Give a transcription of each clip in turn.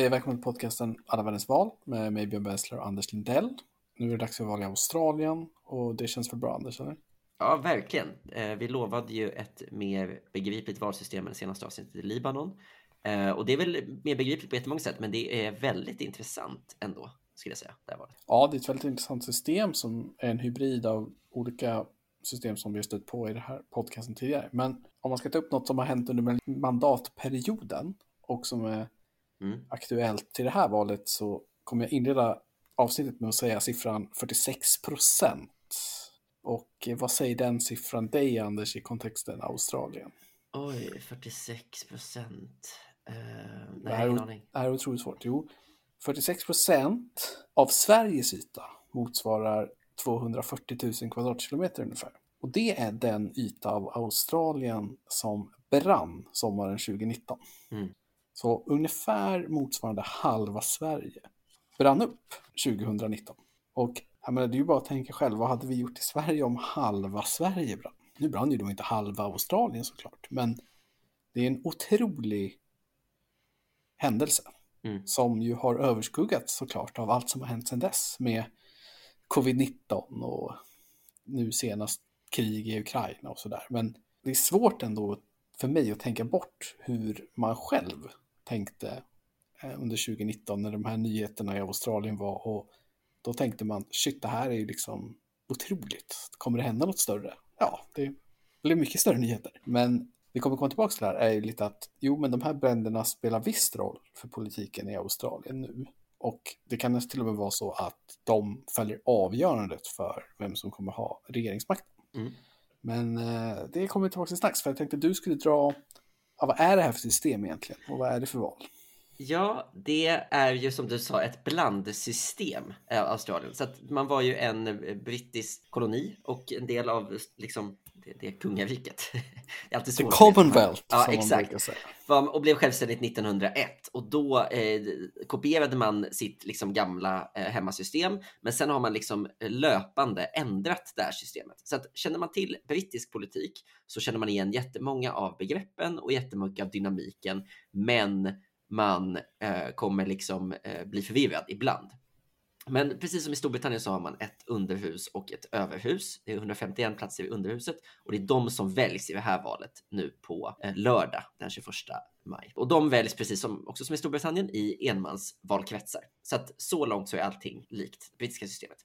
Hej och välkommen till podcasten Alla världens val med mig Björn Bensler och Anders Lindell. Nu är det dags för val i Australien och det känns väl bra Anders, eller? Ja, verkligen. Eh, vi lovade ju ett mer begripligt valsystem än senaste avsnittet i Libanon. Eh, och det är väl mer begripligt på jättemånga sätt, men det är väldigt intressant ändå, skulle jag säga. Det valet. Ja, det är ett väldigt intressant system som är en hybrid av olika system som vi har stött på i den här podcasten tidigare. Men om man ska ta upp något som har hänt under mandatperioden och som är Mm. aktuellt till det här valet så kommer jag inleda avsnittet med att säga siffran 46 procent. Och eh, vad säger den siffran dig, Anders, i kontexten Australien? Oj, 46 procent. Uh, Det nej, här, ingen är, aning. det här är otroligt svårt. Jo, 46 procent av Sveriges yta motsvarar 240 000 kvadratkilometer ungefär. Och det är den yta av Australien som brann sommaren 2019. Mm. Så ungefär motsvarande halva Sverige brann upp 2019. Och jag menar, det är ju bara att tänka själv, vad hade vi gjort i Sverige om halva Sverige brann? Nu brann ju då inte halva Australien såklart, men det är en otrolig händelse Mm. som ju har överskuggats såklart av allt som har hänt sedan dess med covid-19 och nu senast krig i Ukraina och sådär. Men det är svårt ändå för mig att tänka bort hur man själv tänkte eh, under 2019 när de här nyheterna i Australien var och då tänkte man shit det här är ju liksom otroligt. Kommer det hända något större? Ja, det blev mycket större nyheter. Men vi kommer komma tillbaka till det här är ju lite att jo, men de här bränderna spelar visst roll för politiken i Australien nu. Och det kan till och med vara så att de fäller avgörandet för vem som kommer ha regeringsmakten. Mm. Men eh, det kommer vi tillbaka till strax, för jag tänkte att du skulle dra, ja, vad är det här för system egentligen? Och vad är det för val? Ja, det är ju som du sa ett blandsystem, eh, Australien. Så att man var ju en eh, brittisk koloni och en del av liksom det, kungariket. Det är alltid The svårt. Commonwealth, Ja, som exakt. säga. Och blev självständigt 1901 och då eh, kopierade man sitt liksom gamla eh, hemmasystem men sen har man liksom löpande ändrat det här systemet. Så att känner man till brittisk politik så känner man igen jättemånga av begreppen och jättemycket av dynamiken men man eh, kommer liksom eh, bli förvirrad ibland. Men precis som i Storbritannien så har man ett underhus och ett överhus. Det är 151 platser i underhuset och det är de som väljs i det här valet nu på eh, lördag den 21 maj. Och de väljs precis som också som i Storbritannien i enmansvalkretsar. Så att så långt så är allting likt det brittiska systemet.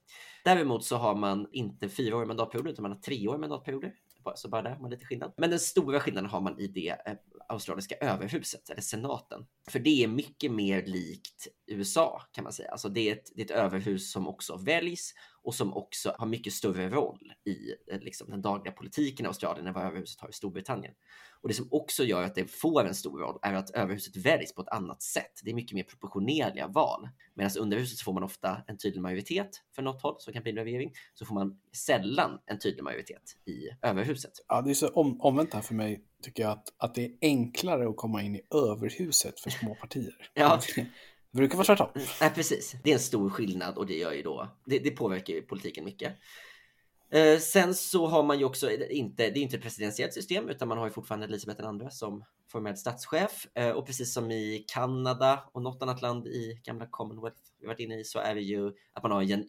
Däremot så har man inte fyraåriga mandatperioder utan man har treåriga mandatperioder. Så bara där har man lite skillnad. Men den stora skillnaden har man i det eh, australiska överhuset, eller senaten. För det är mycket mer likt USA kan man säga. Alltså det är ett, det är ett överhus som också väljs och som också har mycket större roll i eh, liksom, den dagliga politiken i Australien än vad överhuset har i Storbritannien. Och det som också gör att det får en stor roll är att överhuset väljs på ett annat sätt. Det är mycket mer proportionerliga val. Medan underhuset får man ofta en tydlig majoritet för något håll som kan bli en regering. Så får man sällan en tydlig majoritet i överhuset. Ja, det är så om, omvänt här för mig, tycker jag, att, att det är enklare att komma in i överhuset för små partier. Ja. Det brukar vara tvärtom. Mm, nej, precis. Det är en stor skillnad och det gör ju då, det, det påverkar ju politiken mycket. Eh, sen så har man ju också inte, det är inte ett presidentiellt system utan man har ju fortfarande Elisabeth II som formell statschef eh, och precis som i Kanada och något annat land i gamla Commonwealth vi varit inne i så är det ju att man har en gen,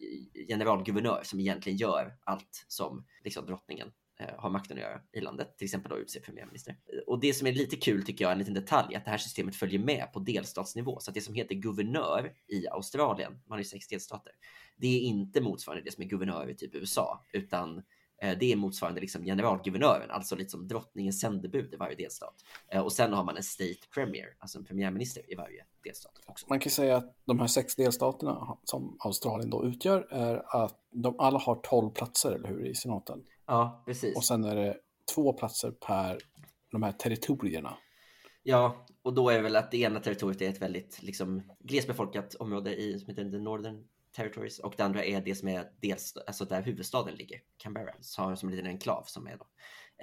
generalguvernör som egentligen gör allt som liksom drottningen Eh, har makten att göra i landet, till exempel då utse premiärminister. Och det som är lite kul tycker jag, en liten detalj, att det här systemet följer med på delstatsnivå. Så att det som heter guvernör i Australien, man har ju sex delstater, det är inte motsvarande det som är guvernör i typ USA, utan eh, det är motsvarande liksom generalguvernören, alltså lite som drottningens sändebud i varje delstat. Eh, och sen har man en state premier, alltså en premiärminister i varje delstat också. Man kan säga att de här sex delstaterna som Australien då utgör är att de alla har 12 platser, eller hur, i senaten. Ja, precis. Och sen är det två platser per de här territorierna. Ja, och då är väl att det ena territoriet är ett väldigt liksom, glesbefolkat område i, som heter The Northern Territories och det andra är det som är dels, alltså där huvudstaden ligger, Canberra, så har som en liten enklav som är då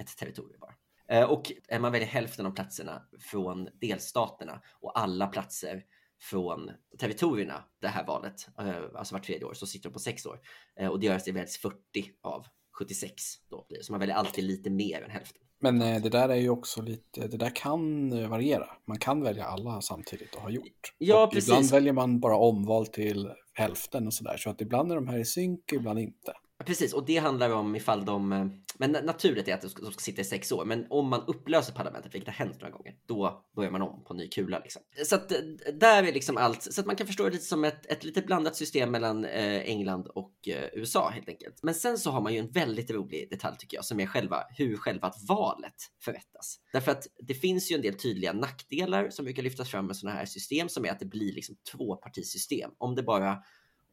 ett territorium bara. Eh, Och man väljer hälften av platserna från delstaterna och alla platser från territorierna det här valet, eh, alltså vart tredje år, så sitter de på sex år. Eh, Och det gör att det väljs 40 av 76 då blir. Så man väljer alltid lite mer än hälften. Men eh, det där är ju också lite, det där kan eh, variera. Man kan välja alla samtidigt och ha gjort. Ja, och precis. Ibland väljer man bara omval till hälften och sådär. Så att ibland är de här i synk, ibland inte. Precis, och det handlar om ifall de... Eh, men naturligt är att de ska, de ska sitta i sex år, men om man upplöser parlamentet, vilket har hänt några gånger, då börjar man om på ny kula. Liksom. Så att eh, där är liksom allt, så att man kan förstå det lite som ett, ett lite blandat system mellan eh, England och eh, USA helt enkelt. Men sen så har man ju en väldigt rolig detalj tycker jag, som är själva hur själva valet förrättas. Därför att det finns ju en del tydliga nackdelar som brukar lyftas fram med sådana här system, som är att det blir liksom tvåpartisystem. Om det bara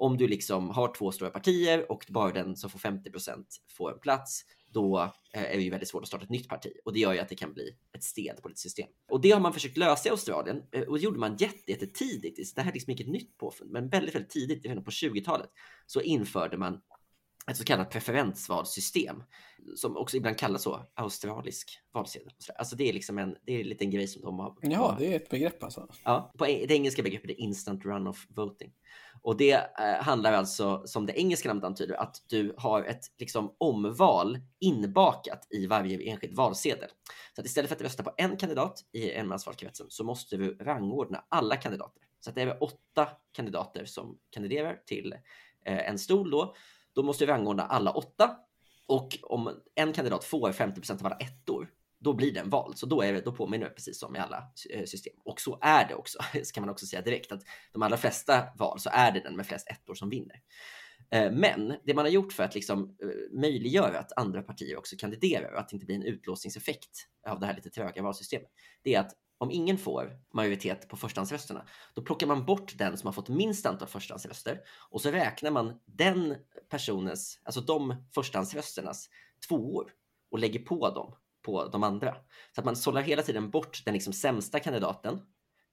om du liksom har två stora partier och bara den som får 50% får en plats, då eh, är det ju väldigt svårt att starta ett nytt parti och det gör ju att det kan bli ett stelt system. Och det har man försökt lösa i Australien eh, och det gjorde man jätte. Det här är liksom inget nytt påfund, men väldigt, väldigt tidigt, redan på 20-talet, så införde man ett så kallat preferensvalssystem som också ibland kallas så, australisk valsedel. Alltså det är liksom en, det är en liten grej som de har. Ja, det är ett begrepp alltså. Ja, på det engelska begreppet är instant run-off voting. Och det eh, handlar alltså, som det engelska namnet antyder, att du har ett liksom, omval inbakat i varje enskild valsedel. Så att istället för att rösta på en kandidat i enmansvalkretsen så måste du rangordna alla kandidater. Så att det är åtta kandidater som kandiderar till eh, en stol då. Då måste vi rangordna alla åtta. Och om en kandidat får 50% av alla ettor, då blir den vald. Så då, är det, då påminner det precis som i alla eh, system. Och så är det också, ska man också säga direkt, att de allra flesta val så är det den med flest ettor som vinner. Eh, men det man har gjort för att liksom eh, möjliggöra att andra partier också kandiderar och att det inte blir en utlåsningseffekt av det här lite tröga valsystemet, det är att om ingen får majoritet på förstahandsrösterna, då plockar man bort den som har fått minst antal förstahandsröster och så räknar man den personens, alltså de förstahandsrösternas tvåor och lägger på dem på de andra. Så att man sållar hela tiden bort den liksom sämsta kandidaten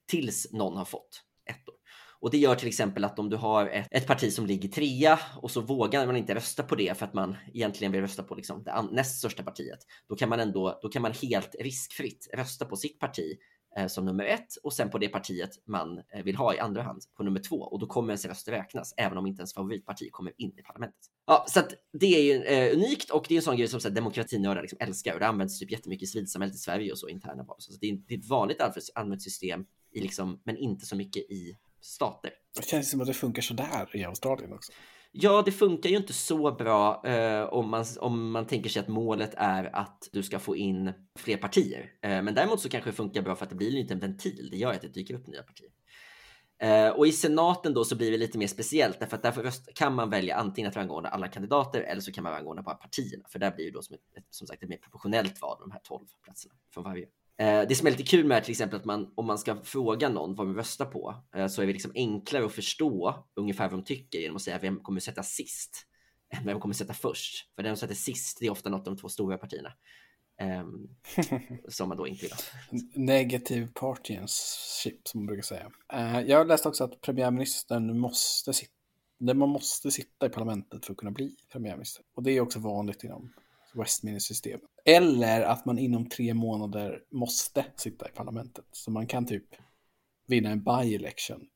tills någon har fått ettor. Och det gör till exempel att om du har ett, ett, parti som ligger trea och så vågar man inte rösta på det för att man egentligen vill rösta på liksom det näst största partiet. Då kan man ändå, då kan man helt riskfritt rösta på sitt parti Eh, som nummer ett och sen på det partiet man eh, vill ha i andra hand på nummer två och då kommer ens röst räknas även om inte ens favoritparti kommer in i parlamentet. Ja, så att det är ju eh, unikt och det är en sån grej som så här, demokratinördar liksom älskar och det används typ jättemycket i civilsamhället i Sverige och så interna val. Så det är, det är ett vanligt använt system i liksom, men inte så mycket i stater. Det känns som att det funkar sådär i Australien också. Ja, det funkar ju inte så bra eh, om, man, om man tänker sig att målet är att du ska få in fler partier. Eh, men däremot så kanske det funkar bra för att det blir inte en ventil. Det gör att det dyker upp nya partier. Eh, och i senaten då så blir det lite mer speciellt därför att därför röst, kan man välja antingen att rangordna alla kandidater eller så kan man rangordna bara partierna. För där blir det då som, ett, som sagt ett mer proportionellt val de här 12 platserna från varje. Eh, det som är lite kul med till exempel att man om man ska fråga någon vad de röstar på eh, så är det liksom enklare att förstå ungefär vad de tycker genom att säga vem kommer sätta sist än vem kommer sätta först. För den som sätter sist det är ofta något av de två stora partierna. Um, som man då inte vill. Negative partisanship som man brukar säga. Uh, jag läste också att premiärministern måste sitta man måste sitta i parlamentet för att kunna bli premiärminister. Och det är också vanligt inom Westminster-systemet. Eller att man inom tre månader måste sitta i parlamentet. Så man kan typ vinna en by-election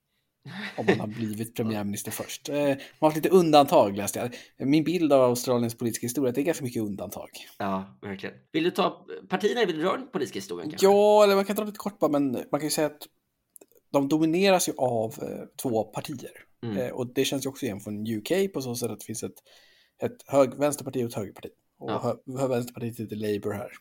om man har blivit premiärminister först. Eh, man har haft lite undantag läste jag. Min bild av Australiens politiska historia det är ganska mycket undantag. Ja, verkligen. Vill du ta partierna i den politiska historien? Kanske? Ja, eller man kan ta lite kort bara, men man kan ju säga att de domineras ju av eh, två partier. Mm. Eh, och det känns ju också igen från UK på så sätt att det finns ett, ett hög, vänsterparti och ett högerparti. Och ja. Vänsterpartiet heter Labour här.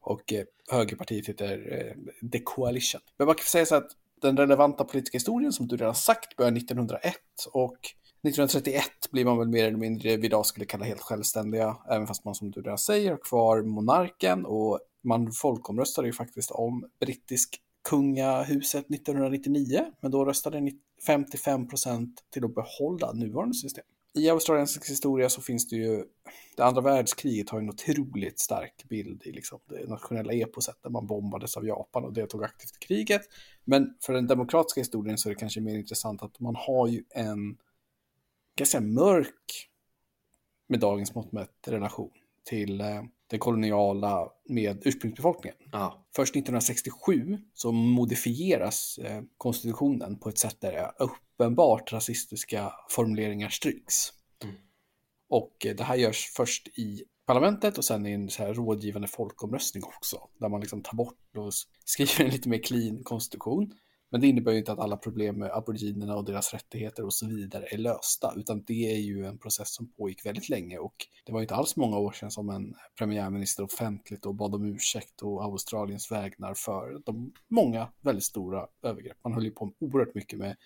Och eh, högerpartiet heter eh, The Coalition. Men man kan säga så att den relevanta politiska historien som du redan sagt börjar 1901 och 1931 blir man väl mer eller mindre vi idag skulle kalla helt självständiga, även fast man som du redan säger har kvar monarken och man folkomröstade ju faktiskt om brittisk kungahuset 1999, men då röstade 55 procent till att behålla nuvarande system i australiensisk historia så finns det ju, det andra världskriget har en otroligt stark bild i liksom det nationella eposet där man bombades av Japan och deltog aktivt i kriget. Men för den demokratiska historien så är det kanske mer intressant att man har ju en ganska mörk, med dagens mått mätt, relation till eh, den koloniala med ursprungsbefolkningen. Ja. Först 1967 så modifieras eh, konstitutionen på ett sätt där uppenbart rasistiska formuleringar stryks. Mm. Och eh, det här görs först i parlamentet och sen i en så här rådgivande folkomröstning också. Där man liksom tar bort och skriver en lite mer clean konstitution. Men det innebär ju inte att alla problem med aboriginerna och deras rättigheter och så vidare är lösta, utan det är ju en process som pågick väldigt länge och det var inte alls många år sedan som en premiärminister offentligt och bad om ursäkt och Australiens vägnar för de många väldigt stora övergrepp. Man höll ju på oerhört mycket med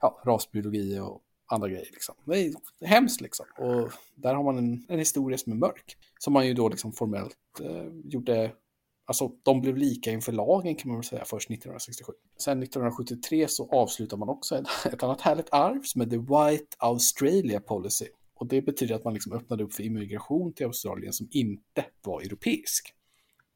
ja, rasbiologi och andra grejer. Liksom. Det är hemskt liksom. Och där har man en, en historia som är mörk. Som man ju då liksom formellt eh, gjorde Alltså de blev lika inför lagen kan man väl säga först 1967. Sen 1973 så avslutar man också ett, ett annat härligt arv som är The White Australia Policy. Och det betyder att man liksom öppnade upp för immigration till Australien som inte var europeisk.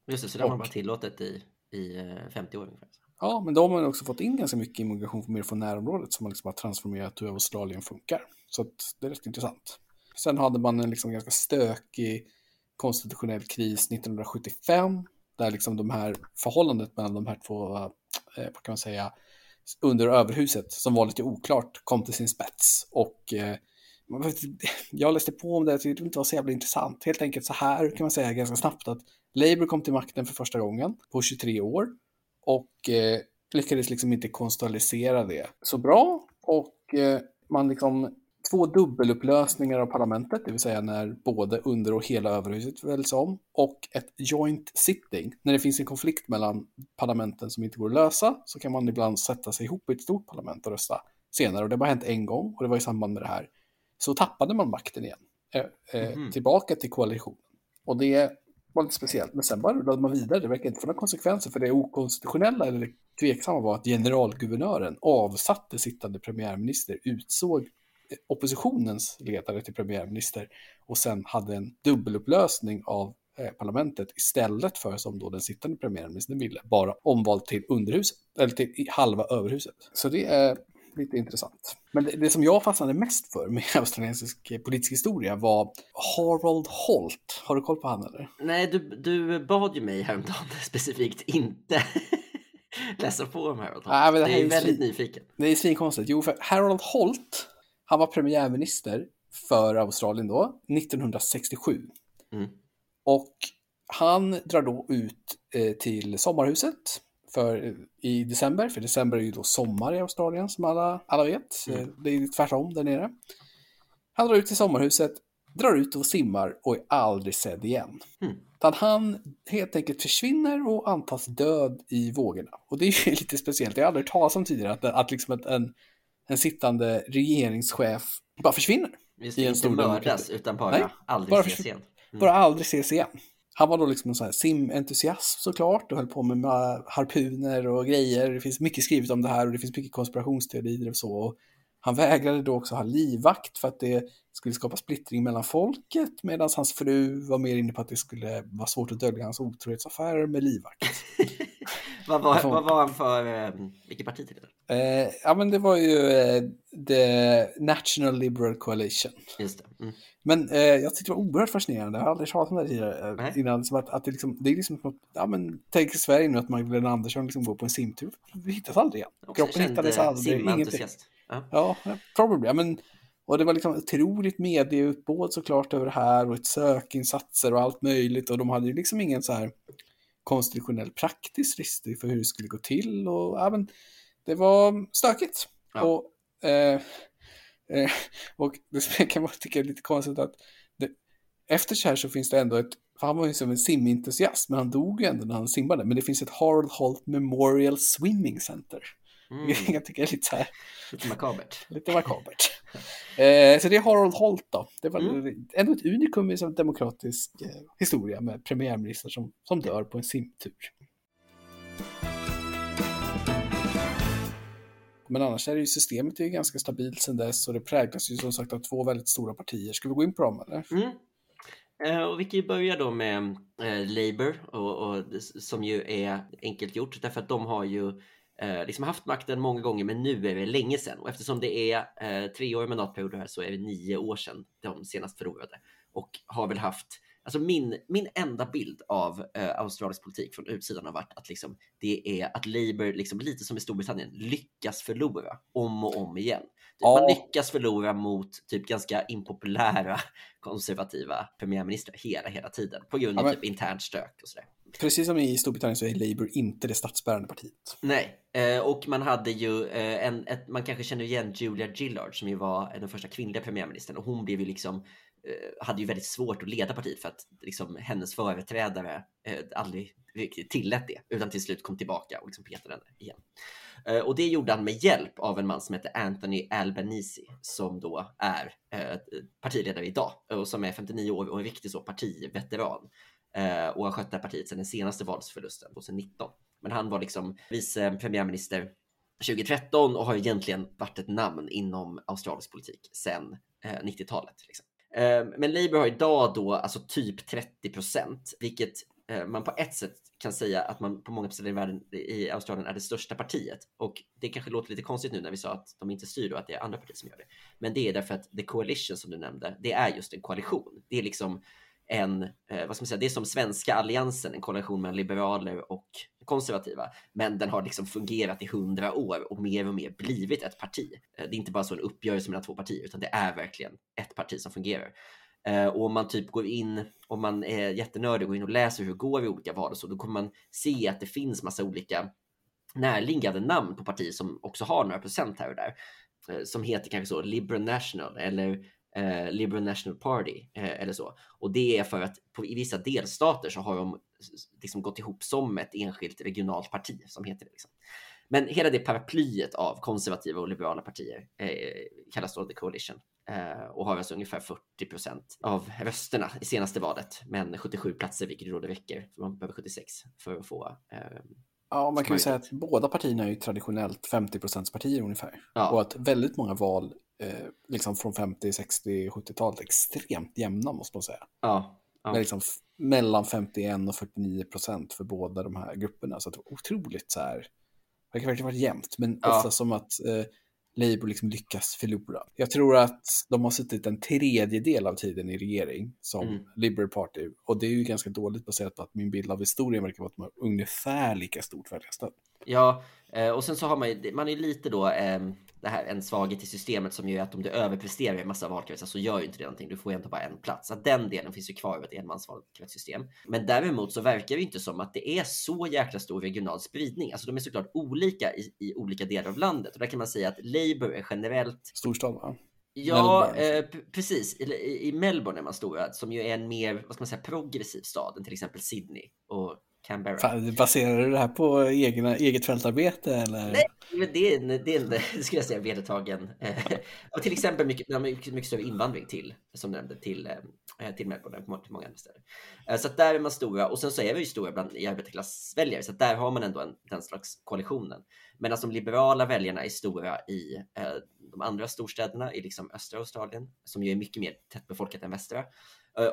Just det, så det har man bara tillåtet i, i 50 eh, år ungefär. Ja, men då har man också fått in ganska mycket immigration mer från närområdet som man liksom har transformerat hur Australien funkar. Så det är rätt intressant. Sen hade man en liksom ganska stökig konstitutionell kris 1975 där liksom de här förhållandet mellan de här två, eh, vad kan man säga, under och överhuset som var lite oklart kom till sin spets. Och eh, jag läste på om det, jag tyckte det inte var så jävla intressant. Helt enkelt så här kan man säga ganska snabbt att Labour kom till makten för första gången på 23 år och eh, lyckades liksom inte konstalisera det så bra. Och eh, man liksom två dubbelupplösningar av parlamentet, det vill säga när både under och hela överhuset väljs om, och ett joint sitting. När det finns en konflikt mellan parlamenten som inte går att lösa så kan man ibland sätta sig ihop i ett stort parlament och rösta senare. Och det har bara hänt en gång och det var i samband med det här. Så tappade man makten igen, eh, eh, mm. tillbaka till koalitionen. Och det var lite speciellt, men sen bara rullade man vidare. Det verkar inte få några konsekvenser för det okonstitutionella eller det tveksamma var att generalguvernören avsatte sittande premiärminister, utsåg oppositionens ledare till premiärminister och sen hade en dubbelupplösning av eh, parlamentet istället för som då den sittande premiärministern ville, bara omvald till underhuset, eller till halva överhuset. Så det är lite intressant. Men det, det som jag fastnade mest för med australiensisk politisk historia var Harold Holt. Har du koll på han eller? Nej, du, du bad ju mig häromdagen specifikt inte läsa på om Harold Holt. Nej, det, det är, är väldigt nyfiken. Det är svinkonstigt. Jo, för Harold Holt han var premiärminister för Australien då, 1967. Mm. Och han drar då ut eh, till sommarhuset för, eh, i december, för december är ju då sommar i Australien som alla, alla vet. Mm. Eh, det är tvärtom där nere. Han drar ut till sommarhuset, drar ut och simmar och är aldrig sedd igen. Mm. Utan han helt enkelt försvinner och antas död i vågorna. Och det är ju lite speciellt, jag har aldrig talat om tidigare att, att liksom en, en sittande regeringschef bara försvinner. Just i en inte mördas utan bara Nej, aldrig bara ses igen. Mm. Bara aldrig ses igen. Han var då liksom en sån här simentusiast såklart och höll på med harpuner och grejer. Det finns mycket skrivet om det här och det finns mycket konspirationsteorier och så. Och han vägrade då också ha livvakt för att det skulle skapa splittring mellan folket medan hans fru var mer inne på att det skulle vara svårt att dölja hans otrohetsaffärer med livvakt. vad, var, vad var han för, eh, vilket parti till det? Eh, ja men det var ju eh, The National Liberal Coalition. Just det. Mm. Men eh, jag tyckte det var oerhört fascinerande, jag har aldrig pratat om det tidigare eh, innan, som att, att det, liksom, det är liksom ja men tänk Sverige nu att Magdalena Andersson liksom går på en simtur, vi hittas aldrig igen. Kroppen hittades aldrig, ingenting. Ja, ja probably, men och det var liksom otroligt medieutbåd såklart över det här och ett sökinsatser och allt möjligt och de hade ju liksom ingen så här konstitutionell praktisk risk för hur det skulle gå till och ja, men det var stökigt. Ja. Och, eh, eh, och det kan man tycka är lite konstigt att det, efter så här så finns det ändå ett, för han var ju som en simentusiast men han dog ju ändå när han simmade, men det finns ett Harold Holt Memorial Swimming Center. Mm. Jag tycker det är lite så här. Lite makabert. lite makabert. eh, så det är Harold Holt då. Det var mm. ändå ett unikum i demokratisk eh, historia med premiärminister som, som dör på en simtur. Men annars är det ju systemet är ju ganska stabilt sedan dess och det präglas ju som sagt av två väldigt stora partier. Ska vi gå in på dem eller? Mm. Eh, och vi kan ju börja då med eh, Labour och, och, som ju är enkelt gjort därför att de har ju eh, liksom haft makten många gånger, men nu är det länge sedan. Och eftersom det är eh, treåriga mandatperioder här så är det nio år sedan de senast förlorade och har väl haft Alltså min, min enda bild av eh, australisk politik från utsidan har varit att liksom, det är att Labour, liksom, lite som i Storbritannien, lyckas förlora om och om igen. Ja. Man lyckas förlora mot typ ganska impopulära konservativa premiärministrar hela, hela tiden på grund av ja, men... typ internt stök och sådär. Precis som i Storbritannien så är Labour inte det statsbärande partiet. Nej, eh, och man hade ju eh, en, ett, man kanske känner igen Julia Gillard som ju var den första kvinnliga premiärministern och hon blev ju liksom Eh, hade ju väldigt svårt att leda partiet för att liksom, hennes företrädare eh, aldrig riktigt tillät det, utan till slut kom tillbaka och liksom petade henne igen. Eh, och det gjorde han med hjälp av en man som heter Anthony Albanese som då är eh, partiledare idag och som är 59 år och en riktig så partiveteran eh, och har skött det här partiet sedan den senaste valsförlusten 2019. Men han var liksom vice premiärminister 2013 och har egentligen varit ett namn inom australisk politik sedan eh, 90-talet. Liksom. Eh, men Labour har idag då alltså typ 30 procent, vilket eh, man på ett sätt kan säga att man på många ställen i världen i Australien är det största partiet. Och det kanske låter lite konstigt nu när vi sa att de inte styr och att det är andra partier som gör det. Men det är därför att the coalition som du nämnde, det är just en koalition. Det är liksom en, eh, vad ska man säga, det är som svenska alliansen, en koalition mellan liberaler och konservativa. Men den har liksom fungerat i hundra år och mer och mer blivit ett parti. Eh, det är inte bara så en uppgörelse mellan två partier, utan det är verkligen ett parti som fungerar. Eh, och om man typ går in, om man är jättenördig och går in och läser hur det går i olika val och så, då kommer man se att det finns massa olika närliggande namn på partier som också har några procent här och där. Eh, som heter kanske så Liberal National eller eh, Liberal National Party eh, eller så. Och det är för att på, i vissa delstater så har de liksom gått ihop som ett enskilt regionalt parti som heter det. Liksom. Men hela det paraplyet av konservativa och liberala partier eh, kallas då The Coalition eh, och har alltså ungefär 40 procent av rösterna i senaste valet, men 77 platser, vilket då det räcker. För man behöver 76 för att få eh, Ja, man kan ju säga att båda partierna är ju traditionellt 50 partier ungefär. Ja. Och att väldigt många val eh, liksom från 50, 60, 70-talet extremt jämna måste man säga. Ja. ja. Med liksom mellan 51 och 49 procent för båda de här grupperna. Så det var otroligt så här, det har verkligen varit jämnt, men ja. ofta som att eh, Labour liksom lyckas förlora. Jag tror att de har suttit en tredjedel av tiden i regering som mm. Liberal Party och det är ju ganska dåligt baserat på att min bild av historien verkar vara att de har ungefär lika stort väljarstöd. Ja, eh, och sen så har man ju, man är lite då eh, det här, en svaghet i systemet som gör att om du överpresterar i en massa valkretsar så gör ju inte det någonting. Du får ju ändå bara en plats. Så den delen finns ju kvar av ett enmansvalkretssystem. Men däremot så verkar det inte som att det är så jäkla stor regional spridning. Alltså de är såklart olika i, i olika delar av landet och där kan man säga att Labour är generellt Storstad va? Ja, eh, precis. I, I Melbourne är man stora, som ju är en mer, vad ska man säga, progressiv stad än till exempel Sydney och Canberra. Fan, baserar du det här på egna, eget fältarbete eller? Nej, det är en, det är en skulle jag säga, vedertagen. Eh, och till exempel mycket, mycket, mycket större invandring till, som nämnde, till, eh, till Melbourne på många andra ställen. Eh, så där är man stora och sen så är vi ju stora bland i arbetarklassväljare så där har man ändå en, den slags koalitionen. Medan de liberala väljarna är stora i de andra storstäderna i liksom östra Australien som ju är mycket mer tättbefolkat än västra.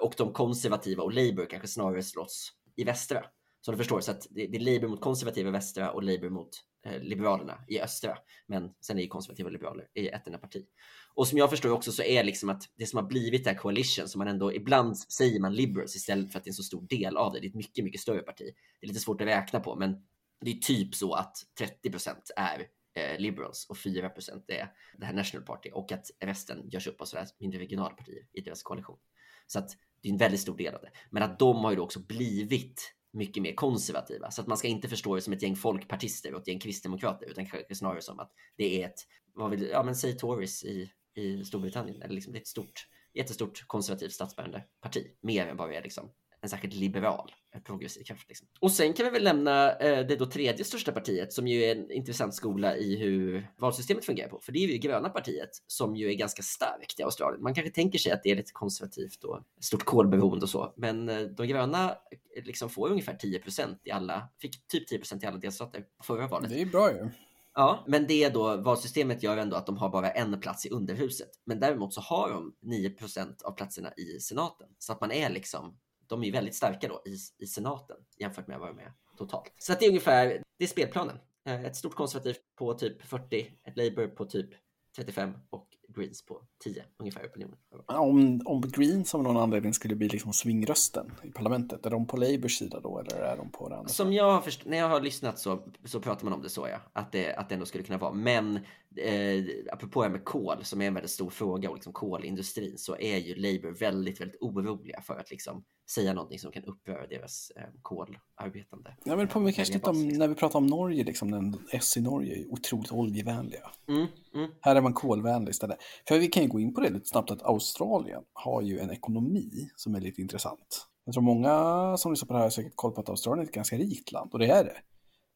Och de konservativa och Labour kanske snarare slåss i västra. Som du förstår, så att det, är Labour mot konservativa västra och Labour mot eh, Liberalerna i östra. Men sen är ju konservativa och liberaler i ett enda parti. Och som jag förstår också så är liksom att det som har blivit det här coalition, som man ändå ibland säger man liberals istället för att det är en så stor del av det. Det är ett mycket, mycket större parti. Det är lite svårt att räkna på, men det är typ så att 30 procent är eh, liberals och 4 procent är det här national party och att resten görs upp av sådär mindre regionala partier i deras koalition. Så att det är en väldigt stor del av det. Men att de har ju då också blivit mycket mer konservativa. Så att man ska inte förstå det som ett gäng folkpartister och ett gäng kristdemokrater, utan kanske snarare som att det är ett, vad vill, ja men säg Tories i, i Storbritannien, eller liksom det är ett stort, jättestort konservativt statsbärande parti, mer än vad det är liksom en särskilt liberal progressiv kraft. Liksom. Och sen kan vi väl nämna eh, det då tredje största partiet som ju är en intressant skola i hur valsystemet fungerar på. För det är ju det gröna partiet som ju är ganska starkt i Australien. Man kanske tänker sig att det är lite konservativt och stort kolberoende och så, men eh, de gröna eh, liksom får ungefär 10% i alla, fick typ 10% i alla delstater förra valet. Det är bra ju. Ja, men det då valsystemet gör ändå att de har bara en plats i underhuset. Men däremot så har de 9% av platserna i senaten så att man är liksom de är väldigt starka då i, i senaten jämfört med vad de är totalt. Så att det är ungefär, det är spelplanen. Eh, ett stort konservativt på typ 40, ett Labour på typ 35 och Greens på 10 ungefär opinionen. Om, om Greens av någon anledning skulle bli liksom swingrösten i parlamentet, är de på Labours sida då eller är de på den andra? Som jag har först- när jag har lyssnat så, så pratar man om det så ja, att det, att det ändå skulle kunna vara. Men eh, apropå det här med kol som är en väldigt stor fråga och liksom kolindustrin så är ju Labour väldigt, väldigt oroliga för att liksom säga någonting som kan uppröra deras eh, kolarbetande. Ja, men det påminner kanske lite om liksom. när vi pratar om Norge, liksom, den S i Norge är otroligt oljevänliga. Mm, mm, Här är man kolvänlig istället. För vi kan ju gå in på det lite snabbt att Australien har ju en ekonomi som är lite intressant. Jag tror många som lyssnar på det här har säkert koll på att Australien är ett ganska rikt land och det är det.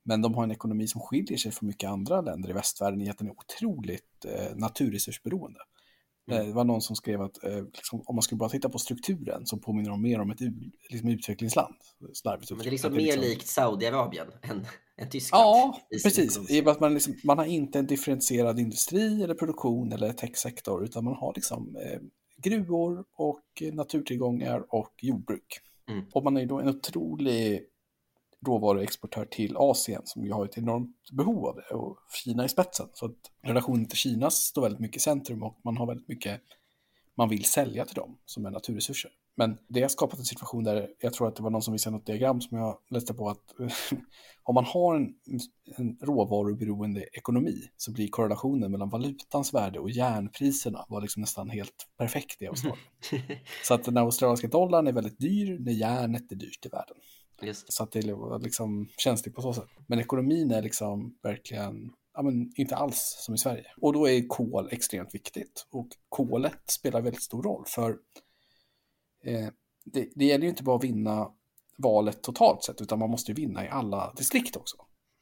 Men de har en ekonomi som skiljer sig från mycket andra länder i västvärlden i att den är otroligt eh, naturresursberoende. Mm. Eh, Det var någon som skrev att eh, liksom, om man skulle bara titta på strukturen så påminner de mer om ett liksom utvecklingsland. Slarvigt Men det är liksom mer likt Saudiarabien än, än Tyskland. Ja, precis. I att man, liksom, man har inte en differentierad industri eller produktion eller techsektor, utan man har liksom eh, gruvor och naturtillgångar och jordbruk. Mm. Och man är då en otrolig råvaruexportör till Asien som ju har ett enormt behov av det och Kina i spetsen. Så att relationen till Kina står väldigt mycket i centrum och man har väldigt mycket man vill sälja till dem som är naturresurser. Men det har skapat en situation där jag tror att det var någon som visade något diagram som jag läste på att om man har en, en råvaruberoende ekonomi så blir korrelationen mellan valutans värde och järnpriserna var liksom nästan helt perfekt i Australien. Så att den australienska dollarn är väldigt dyr när järnet är dyrt i världen. Just. Så att det är liksom känsligt på så sätt. Men ekonomin är liksom verkligen ja, men inte alls som i Sverige. Och då är kol extremt viktigt. Och kolet spelar väldigt stor roll för eh, det, det gäller ju inte bara att vinna valet totalt sett utan man måste ju vinna i alla distrikt också.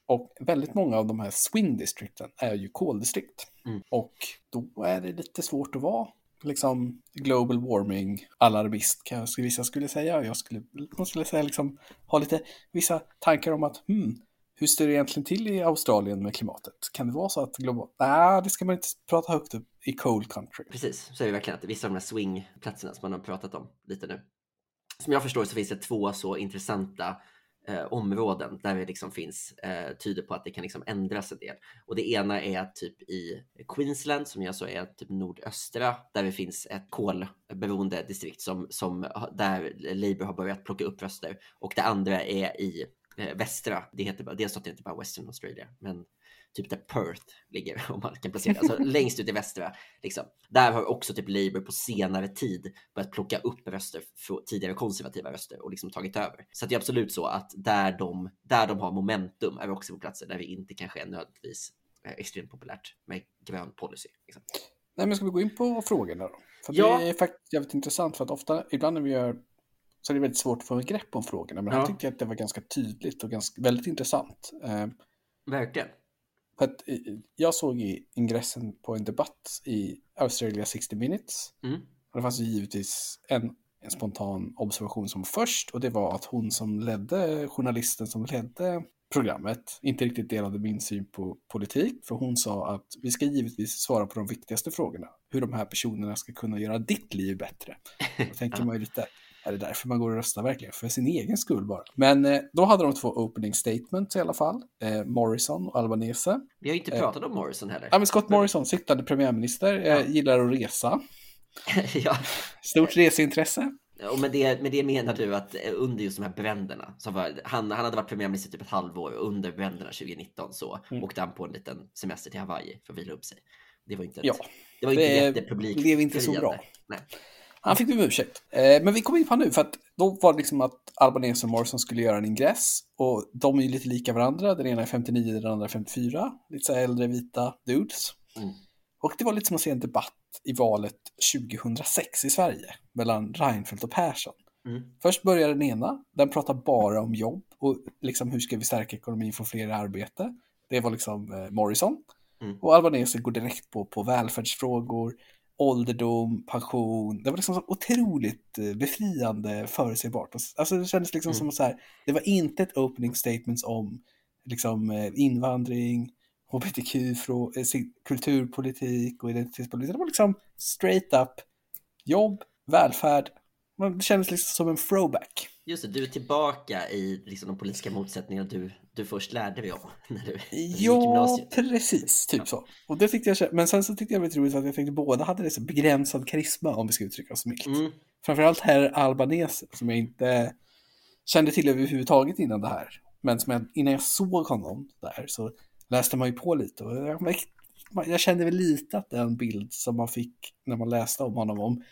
Och väldigt många av de här swing distrikten är ju koldistrikt. Mm. Och då är det lite svårt att vara liksom global warming alarmist kanske vissa skulle säga. Jag skulle, man skulle säga liksom ha lite vissa tankar om att hmm, hur står det egentligen till i Australien med klimatet? Kan det vara så att globalt? Nej, det ska man inte prata högt upp i cold country. Precis, så är det verkligen att vissa av de här swingplatserna som man har pratat om lite nu. Som jag förstår så finns det två så intressanta eh, områden där det liksom finns, eh, tyder på att det kan liksom ändras en del. Och det ena är typ i Queensland som jag så alltså är typ nordöstra där det finns ett kolberoende distrikt som, som där Labour har börjat plocka upp röster. Och det andra är i eh, västra, det heter delstaten heter bara Western Australia, men typ där Perth ligger om man kan placera alltså längst ut i västra. Liksom. Där har också typ Labour på senare tid börjat plocka upp röster från tidigare konservativa röster och liksom tagit över. Så att det är absolut så att där de, där de har momentum är vi också på platser där vi inte kanske är nödvändigtvis eh, extremt populärt med grön policy. Liksom. Nej, men ska vi gå in på frågorna då? För Ja. det är faktiskt jävligt intressant för att ofta, ibland när vi gör så är det väldigt svårt att få en grepp om frågorna. Men Ja. här tyckte jag att det var ganska tydligt och ganska, väldigt intressant. Eh, Verkligen. Att eh, jag såg i ingressen på en debatt i Australia 60 minutes. Mm. Och det fanns ju givetvis en, en spontan observation som först. Och det var att hon som ledde, journalisten som ledde programmet, inte riktigt delade min syn på politik. För hon sa att vi ska givetvis svara på de viktigaste frågorna. Hur de här personerna ska kunna göra ditt liv bättre. Då tänker man ju lite, är det därför man går och röstar verkligen? För sin egen skull bara. Men eh, då hade de två opening statements i alla fall. Eh, Morrison och Albanese. Vi har ju inte Eh. pratat om Morrison heller. Ja, men Scott Morrison, sittande premiärminister, eh, Ja. gillar att resa. ja. Stort reseintresse. Och med det, med det menar du att eh, under just de här bränderna, var, han, han hade varit premiärminister typ ett halvår och under bränderna 2019 så Mm. åkte han på en liten semester till Hawaii för att vila upp sig. Det var inte, ett, Ja, det var inte det jättepublik. blev inte så bra. Nej. Han fick be om ursäkt. Eh, men vi kom in på nu, för att då var det liksom att Albanese och Morrison skulle göra en ingress. Och de är ju lite lika varandra. Den ena är 59, den andra är 54. Lite så här äldre vita dudes. Mm. Och det var lite som att se en debatt i valet 2006 i Sverige mellan Reinfeldt och Persson. Mm. Först börjar den ena, den pratar bara om jobb och liksom hur ska vi stärka ekonomin, få fler i arbete. Det var liksom eh, Morrison. Mm. Och Albanese går direkt på, på välfärdsfrågor, ålderdom, pension. Det var liksom så otroligt eh, befriande, förutsägbart. Alltså det kändes liksom Mm. som så här, det var inte ett opening statements om liksom eh, invandring, hbtq, eh, kulturpolitik och identitetspolitik. Det var liksom straight up jobb, välfärd, det kändes liksom som en throwback. Just det, du är tillbaka i liksom, de politiska motsättningarna du, du först lärde dig om. När du, ja, precis. Typ så. Och det tyckte jag, men sen så tyckte jag det var roligt att jag tänkte båda hade liksom begränsad karisma om vi ska uttrycka oss milt. Mm. Framförallt herr Albanese som jag inte kände till överhuvudtaget innan det här. Men som jag, innan jag såg honom där så läste man ju på lite och jag, jag kände väl lite att den bild som man fick när man läste om honom om,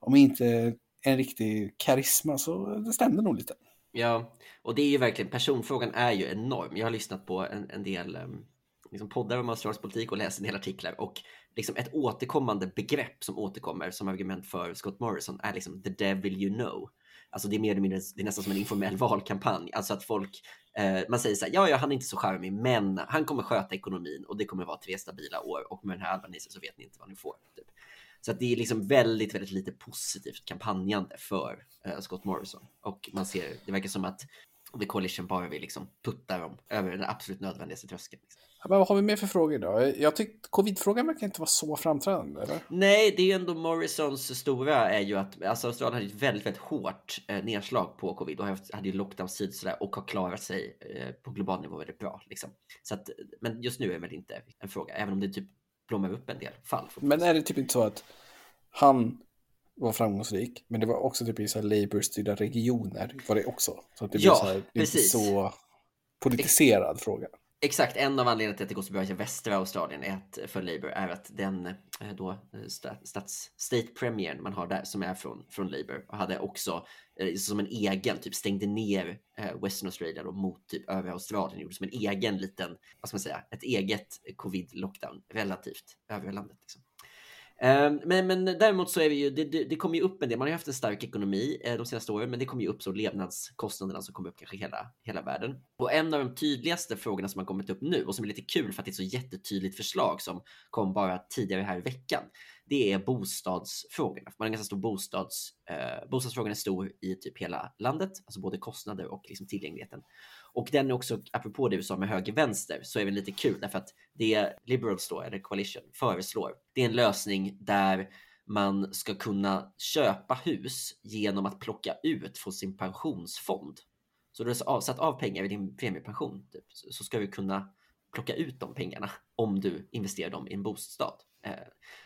om inte en riktig karisma så det stämde nog lite. Ja, och det är ju verkligen, personfrågan är ju enorm. Jag har lyssnat på en, en del ehm, liksom poddar om australisk politik och läst en del artiklar och liksom ett återkommande begrepp som återkommer som argument för Scott Morrison är liksom the devil you know. Alltså det är mer eller mindre, det är nästan som en informell valkampanj. Alltså att folk, eh, man säger så här, ja, ja, han är inte så charmig, men han kommer sköta ekonomin och det kommer vara tre stabila år och med den här Albanese så vet ni inte vad ni får. Typ. Så att det är liksom väldigt, väldigt lite positivt kampanjande för eh, Scott Morrison och man ser, det verkar som att The Coalition bara vill liksom putta dem över den absolut nödvändigaste tröskeln. Liksom. Men vad har vi mer för frågor då? Jag tyckte covid-frågan verkar inte vara så framträdande, eller? Nej, det är ju ändå Morrisons stora är ju att alltså Australien hade ett väldigt, väldigt hårt eh, nedslag på covid och hade ju lockdown-tid sådär och har klarat sig eh, på global nivå väldigt bra liksom. Så att, men just nu är det väl inte en fråga, även om det typ blommar upp en del fall. Men är det typ inte så att han var framgångsrik, men det var också typ i så Labour-styrda regioner var det också. Så att det ja, blir så här, precis. så politiserad Ex fråga. Exakt, en av anledningarna till att det går så bra i västra Australien är att, för Labour är att den eh, då eh, stats, state premiern man har där som är från, från Labour och hade också eh, som en egen, typ stängde ner Western Australia då mot typ övriga Australien, gjorde som en egen liten, vad ska man säga, ett eget covid lockdown relativt övriga landet. Liksom. Ehm, men, men däremot så är vi ju, det, det, det kommer ju upp en del, man har ju haft en stark ekonomi eh, de senaste åren, men det kommer ju upp så levnadskostnaderna som kommer upp kanske hela, hela världen. Och en av de tydligaste frågorna som har kommit upp nu och som är lite kul för att det är ett så jättetydligt förslag som kom bara tidigare här i veckan, det är bostadsfrågorna. Man har en ganska stor bostads, eh, bostadsfrågan är stor i typ hela landet, alltså både kostnader och liksom tillgängligheten. Och den är också, apropå det vi sa med höger-vänster, så är det lite kul därför att det Liberals då, eller Coalition, föreslår, det är en lösning där man ska kunna köpa hus genom att plocka ut från sin pensionsfond. Så du har avsatt av pengar i din premiepension typ, så ska du kunna plocka ut de pengarna om du investerar dem i en bostad. Eh,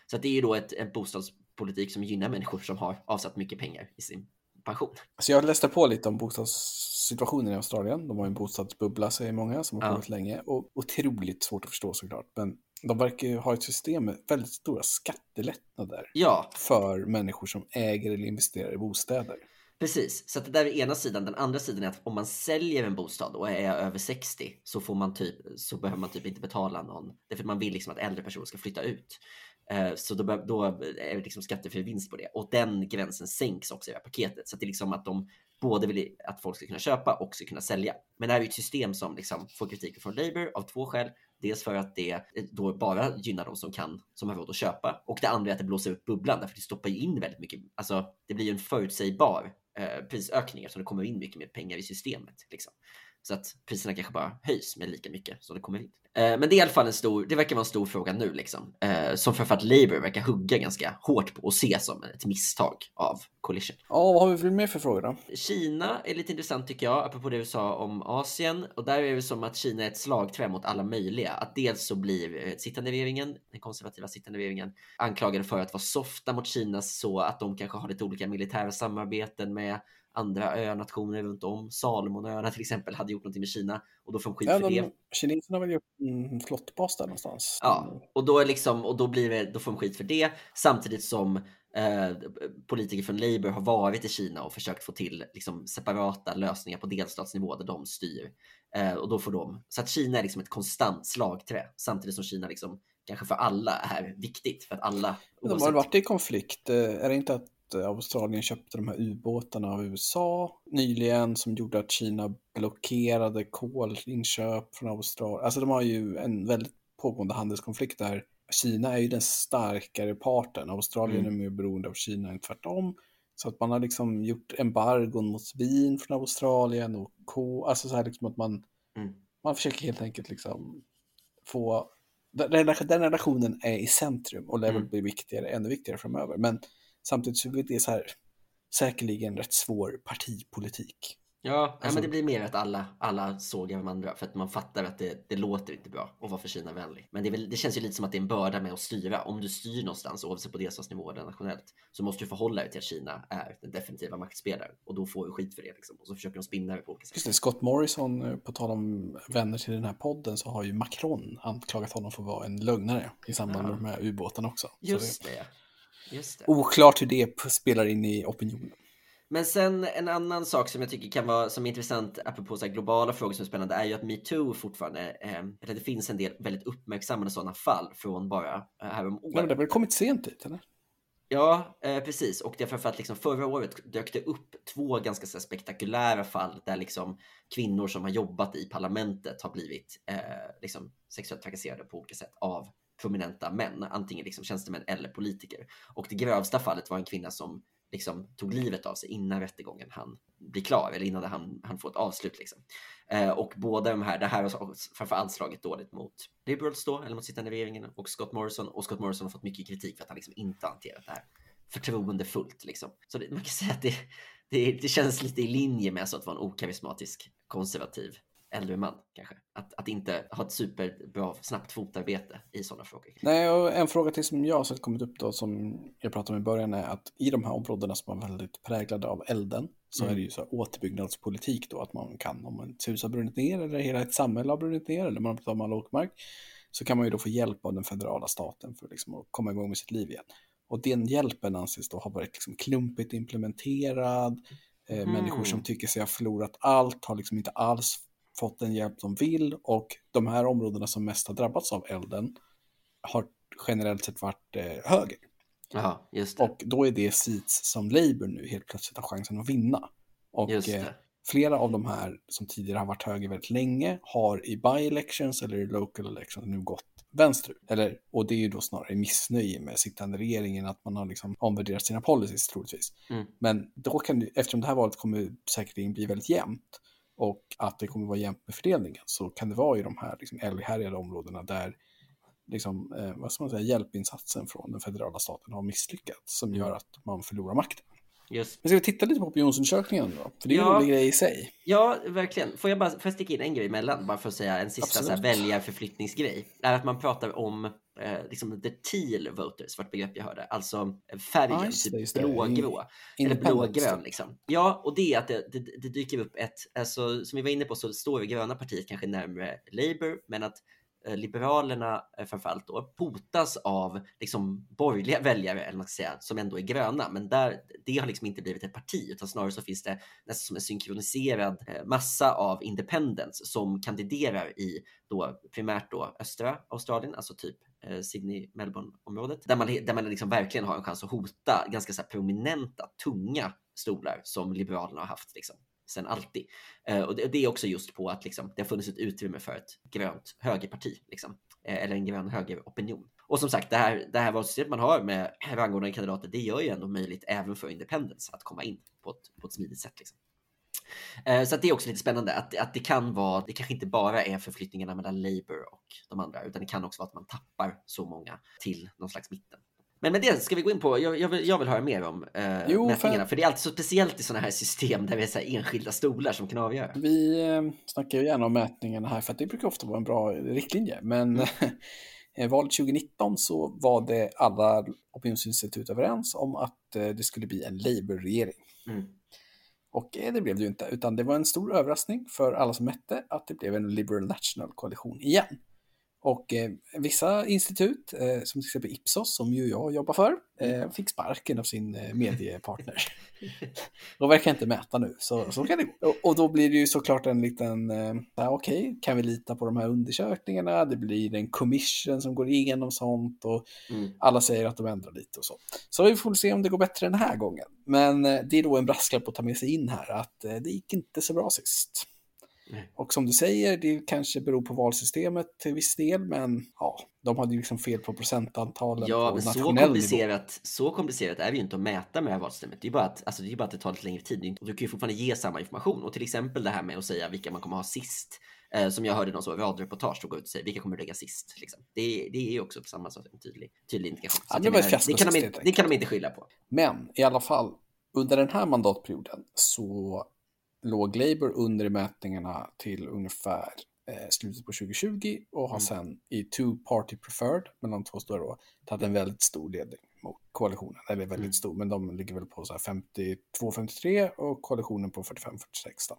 så det är ju då ett, en bostadspolitik som gynnar människor som har avsatt mycket pengar i sin pension. Så jag läste på lite om bostadssituationen i Australien. De har en bostadsbubbla säger många som har pågått ja. länge och otroligt svårt att förstå såklart. Men de verkar ju ha ett system med väldigt stora skattelättnader ja. för människor som äger eller investerar i bostäder. Precis, så det där är ena sidan. Den andra sidan är att om man säljer en bostad och är över 60 så får man typ så behöver man typ inte betala någon. Därför att man vill liksom att äldre personer ska flytta ut. Eh, så då, då är det liksom skattefri vinst på det och den gränsen sänks också i det här paketet så att det är liksom att de både vill att folk ska kunna köpa och ska kunna sälja. Men det här är ett system som liksom får kritik från Labour av två skäl. Dels för att det då bara gynnar de som kan, som har råd att köpa och det andra är att det blåser upp bubblan därför det stoppar in väldigt mycket. Alltså, det blir ju en förutsägbar eh, prisökning eftersom det kommer in mycket mer pengar i systemet. Liksom. Så att priserna kanske bara höjs med lika mycket som det kommer in. Eh, men det är i alla fall en stor, det verkar vara en stor fråga nu liksom. Eh, som framförallt Labour verkar hugga ganska hårt på och se som ett misstag av Coalition. Ja, vad har vi för mer för frågor då? Kina är lite intressant tycker jag, apropå det du sa om Asien. Och där är det som att Kina är ett slagträ mot alla möjliga. Att dels så blir eh, sittande regeringen, den konservativa sittande regeringen, anklagade för att vara softa mot Kina så att de kanske har lite olika militära samarbeten med andra önationer runt om. Salomonöarna till exempel hade gjort någonting med Kina och då får de skit ja, för de, det. Kineserna har väl gjort en flottbas där någonstans. Ja, och då, är liksom, och då, blir det, då får de skit för det samtidigt som eh, politiker från Labour har varit i Kina och försökt få till liksom, separata lösningar på delstatsnivå där de styr. Eh, och då får de, så att Kina är liksom ett konstant slagträ samtidigt som Kina liksom kanske för alla är viktigt för att alla. Oavsett... De har varit i konflikt. Eh, är det inte att Eh, Australien köpte de här ubåtarna av USA nyligen som gjorde att Kina blockerade kolinköp från Australien. Alltså de har ju en väldigt pågående handelskonflikt där Kina är ju den starkare parten. Australien mm. är mer beroende av Kina än tvärtom. Så att man har liksom gjort embargon mot vin från Australien och ko, alltså så här liksom att man, mm. man försöker helt enkelt liksom få, den, relationen är i centrum och lär väl bli viktigare, ännu viktigare framöver. Men samtidigt så är det så här, säkerligen rätt svår partipolitik. Ja, Alltså- men det blir mer att alla, alla sågar andra för att man fattar att det, det låter inte bra att vara för Kina-vänlig. Men det, väl, det känns ju lite som att det är en börda med att styra. Om du styr någonstans, oavsett på delstatsnivå eller nationellt, så måste du förhålla dig till att Kina är den definitiva maktspelaren och då får du skit för det. Liksom. Och så försöker de spinna det på olika sätt. Just det, Scott Morrison, eh, på tal om vänner till den här podden, så har ju Macron anklagat honom för att vara en lögnare i samband med Ja. de här ubåtarna också. Så Just. Just det. det oklart hur det spelar in i opinionen. Men sen en annan sak som jag tycker kan vara som är intressant apropå så här globala frågor som är spännande är ju att metoo fortfarande, eh, eller det finns en del väldigt uppmärksammade sådana fall från bara eh, härom Ja, men det har väl kommit sent dit, eller? Ja, eh, precis. Och det är framförallt liksom förra året dök det upp två ganska så spektakulära fall där liksom kvinnor som har jobbat i parlamentet har blivit eh, liksom sexuellt trakasserade på olika sätt av prominenta män, antingen liksom tjänstemän eller politiker. Och det grövsta fallet var en kvinna som liksom tog livet av sig innan rättegången han blir klar eller innan han, han får ett avslut. Liksom. Eh, och båda de här, det här har framförallt slagit dåligt mot Liberals då, eller mot sittande regeringen och Scott Morrison. Och Scott Morrison har fått mycket kritik för att han liksom inte har hanterat det här förtroendefullt. Liksom. Så det, man kan säga att det, det, det känns lite i linje med alltså att vara en okarismatisk konservativ äldre man kanske. Att, att inte ha ett superbra snabbt fotarbete i sådana frågor. Nej, och en fråga till som jag har sett kommit upp då, som jag pratade om i början, är att i de här områdena som är väldigt präglade av elden, så Mm. är det ju så här återbyggnadspolitik då, att man kan, om ett hus har brunnit ner, eller hela ett samhälle har brunnit ner, eller man har blivit av med all åkermark, så kan man ju då få hjälp av den federala staten för liksom att komma igång med sitt liv igen. Och den hjälpen anses då ha varit liksom klumpigt implementerad, eh, Mhm. människor som tycker sig ha förlorat allt har liksom inte alls fått den hjälp de vill, och de här områdena som mest har drabbats av elden har generellt sett varit eh, höger. Det. Och då är det seats som Labour nu helt plötsligt har chansen att vinna. Och eh, flera av de här som tidigare har varit höger väldigt länge har i by-elections eller i local elections nu gått vänsterut. Eller, och det är ju då snarare missnöje med sittande regeringen att man har liksom omvärderat sina policies troligtvis. Mm. Men då kan det, eftersom det här valet kommer säkerligen bli väldigt jämnt och att det kommer vara jämnt med fördelningen så kan det vara i de här liksom, älghärjade områdena där liksom, eh, vad ska man säga, hjälpinsatsen från den federala staten har misslyckats som gör att man förlorar makten. Just. Men ska vi titta lite på opinionsundersökningen då? För det är Ja. en rolig grej i sig. Ja, verkligen. Får jag bara får jag sticka in en grej emellan, bara för att säga en sista så här, Absolut. väljarförflyttningsgrej. Är att man pratar om eh, liksom the teal voters, vart begrepp jag hörde. Alltså färgen, det, typ blågrå. Eller blågrön liksom. Ja, och det är att det, det, det dyker upp ett, alltså som vi var inne på så står det gröna partiet kanske närmare Labour, men att Eh, liberalerna eh, framförallt då hotas av liksom borgerliga väljare, eller man ska säga, som ändå är gröna. Men där, det har liksom inte blivit ett parti, utan snarare så finns det nästan som en synkroniserad eh, massa av independents som kandiderar i då primärt då östra Australien, alltså typ eh, Sydney, Melbourne-området, där man, där man liksom verkligen har en chans att hota ganska så här prominenta, tunga stolar som Liberalerna har haft liksom, sen alltid. Eh, och det, det är också just på att liksom, det har funnits ett utrymme för ett grönt högerparti, liksom, eh, eller en grön högeropinion. Och som sagt, det här, det här valsystemet man har med rangordnade kandidater, det gör ju ändå möjligt även för independence att komma in på ett, på ett smidigt sätt. Liksom. Eh, så att det är också lite spännande att, att det kan vara, det kanske inte bara är förflyttningarna mellan Labour och de andra, utan det kan också vara att man tappar så många till någon slags mitten. Men med det ska vi gå in på, jag, jag, vill, jag vill höra mer om eh, Jo, mätningarna, för- för det är alltid så speciellt i sådana här system där så här enskilda stolar som kan avgöra. Vi eh, snackar ju gärna om mätningarna här för att det brukar ofta vara en bra riktlinje. Men Mm. eh, valet 2019 så var det alla opinionsinstitut överens om att eh, det skulle bli en Labour-regering. Mm. Och eh, det blev det ju inte, utan det var en stor överraskning för alla som mätte att det blev en Liberal National koalition igen. Och eh, vissa institut, eh, som till exempel Ipsos, som ju jag jobbar för, eh, fick sparken av sin eh, mediepartner. De verkar inte mäta nu, så, så kan det gå. Och, och då blir det ju såklart en liten, eh, okej, kan vi lita på de här undersökningarna? Det blir en commission som går igenom sånt och Mm. alla säger att de ändrar lite och så. Så vi får se om det går bättre den här gången. Men eh, det är då en brasklapp att ta med sig in här att eh, det gick inte så bra sist. Nej. Och som du säger, det kanske beror på valsystemet till viss del, men ja, de hade ju liksom fel på procentantalen Ja, på men så nationell nivå. komplicerat, så komplicerat är det ju inte att mäta med valsystemet. Det är bara att, alltså, det, är bara att det tar lite längre tid. Och du kan ju fortfarande ge samma information. Och till exempel det här med att säga vilka man kommer ha sist. Eh, som jag hörde någon så radioreportage som går ut och säger vilka kommer du lägga sist. Liksom. Det, det är också på samma sätt en tydlig, tydlig indikation. Ja, det menar, det, kan de det kan de inte skylla på. Men i alla fall, under den här mandatperioden så låg Labour under i mätningarna till ungefär eh, slutet på 2020 och har Mm. sen i two party preferred mellan de två stora då tagit en väldigt stor ledning mot koalitionen. Eller väldigt Mm. stor, men de ligger väl på så här 52-53 och koalitionen på 45-46 då.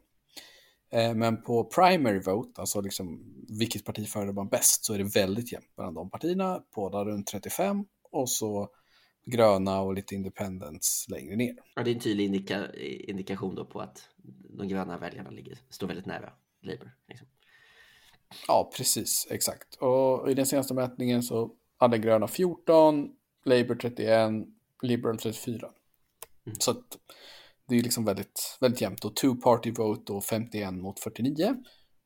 Eh, Men på primary vote, alltså liksom vilket parti föredrar man bäst, så är det väldigt jämnt mellan de partierna. Båda runt 35 och så gröna och lite independents längre ner. Ja, det är en tydlig indika indikation då på att de gröna väljarna ligger, står väldigt nära Labour. Liksom. Ja, precis, exakt. Och i den senaste mätningen så hade gröna 14, Labour 31, Liberal 34. Mm. Så att det är liksom väldigt, väldigt jämnt. Och two party vote och 51 mot 49.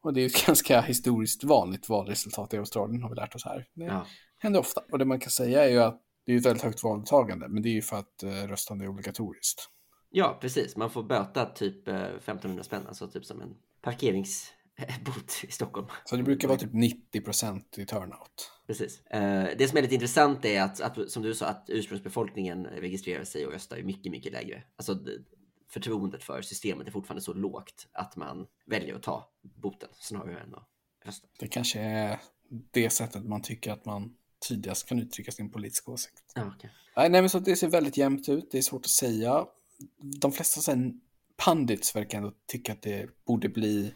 Och det är ett ganska historiskt vanligt valresultat i Australien har vi lärt oss här. Det Ja. händer ofta. Och det man kan säga är ju att det är ett väldigt högt valdeltagande, men det är ju för att eh, röstande är obligatoriskt. ja, precis. Man får böta typ eh, 1500 spänn, alltså typ som en parkeringsbot i Stockholm. Så det brukar vara typ 90% i turnout. Precis. Eh, det som är lite intressant är att, att, som du sa, att ursprungsbefolkningen registrerar sig och röstar är mycket, mycket lägre. Alltså det- förtroendet för systemet är fortfarande så lågt att man väljer att ta boten snarare än att rösta. Det kanske är det sättet man tycker att man tydligast kan uttrycka sin politiska åsikt. Ja, okej. Nej, men så det ser väldigt jämnt ut. Det är svårt att säga. De flesta sen pundits verkar ändå tycka att det borde bli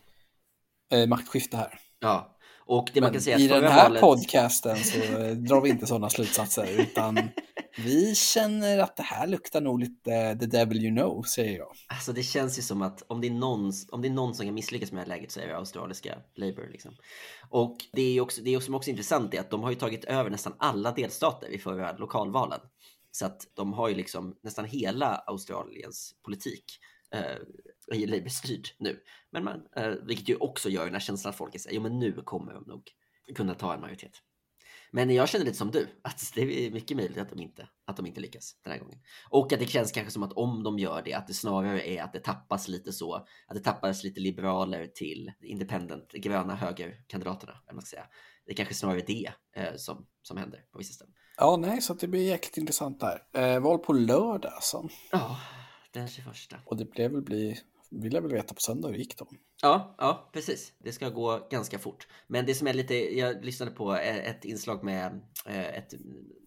eh, maktskifte här. ja. och det man Men kan säga i den här valet... podcasten så eh, drar vi inte sådana slutsatser, utan vi känner att det här luktar nog lite the devil you know, säger jag. Alltså det känns ju som att om det är någon, om det är någon som kan misslyckas med det här läget så är det australiska Labour. Liksom. Och det är ju också, det är också, också intressant är att de har ju tagit över nästan alla delstater i förra lokalvalen. Så att de har ju liksom nästan hela Australiens politik eh, i Labour-styrd nu. Men man, eh, vilket ju också gör den här känslan att folk säger, jo men nu kommer de nog kunna ta en majoritet. Men jag känner lite som du, att det är mycket möjligt att de inte, att de inte lyckas den här gången. Och att det känns kanske som att om de gör det, att det snarare är att det tappas lite så, att det tappas lite liberaler till independent, gröna högerkandidaterna, eller man ska säga. Det är kanske snarare det eh, som, som händer på vissa ställen. Ja, nej, så det blir jäkligt intressant där. Eh, val på lördag alltså. Ja, den 21. Och det blev väl bli, vill jag väl veta på söndag hur det gick då. Ja, ja, precis. Det ska gå ganska fort. Men det som är lite, jag lyssnade på e, ett inslag med e, ett,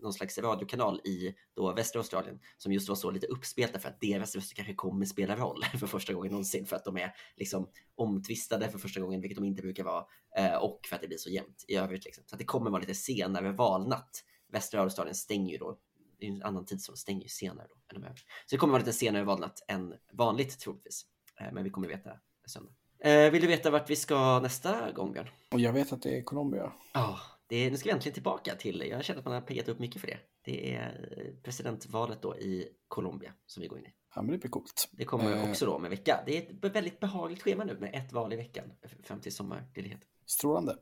någon slags radiokanal i då västra Australien som just var så lite uppspelta för att deras röster kanske kommer spela roll för första gången någonsin för att de är liksom omtvistade för första gången, vilket de inte brukar vara, e, och för att det blir så jämnt i övrigt. Liksom. Så att det kommer vara lite senare valnatt. Västra Australien stänger ju då, det är en annan tidszon, stänger ju senare då än de övriga. Så det kommer vara lite senare valnatt än vanligt troligtvis. Eh, Men vi kommer veta söndag. Eh, vill du veta vart vi ska nästa gång Björn? Och jag vet att det är Colombia. Ja, det är, nu ska vi äntligen tillbaka till, jag känner att man har piggat upp mycket för det. Det är eh, presidentvalet då i Colombia som vi går in i. Ja, men det blir coolt. Det kommer också då om en vecka. Det är ett väldigt behagligt schema nu med ett val i veckan fram till sommarledighet. Strålande.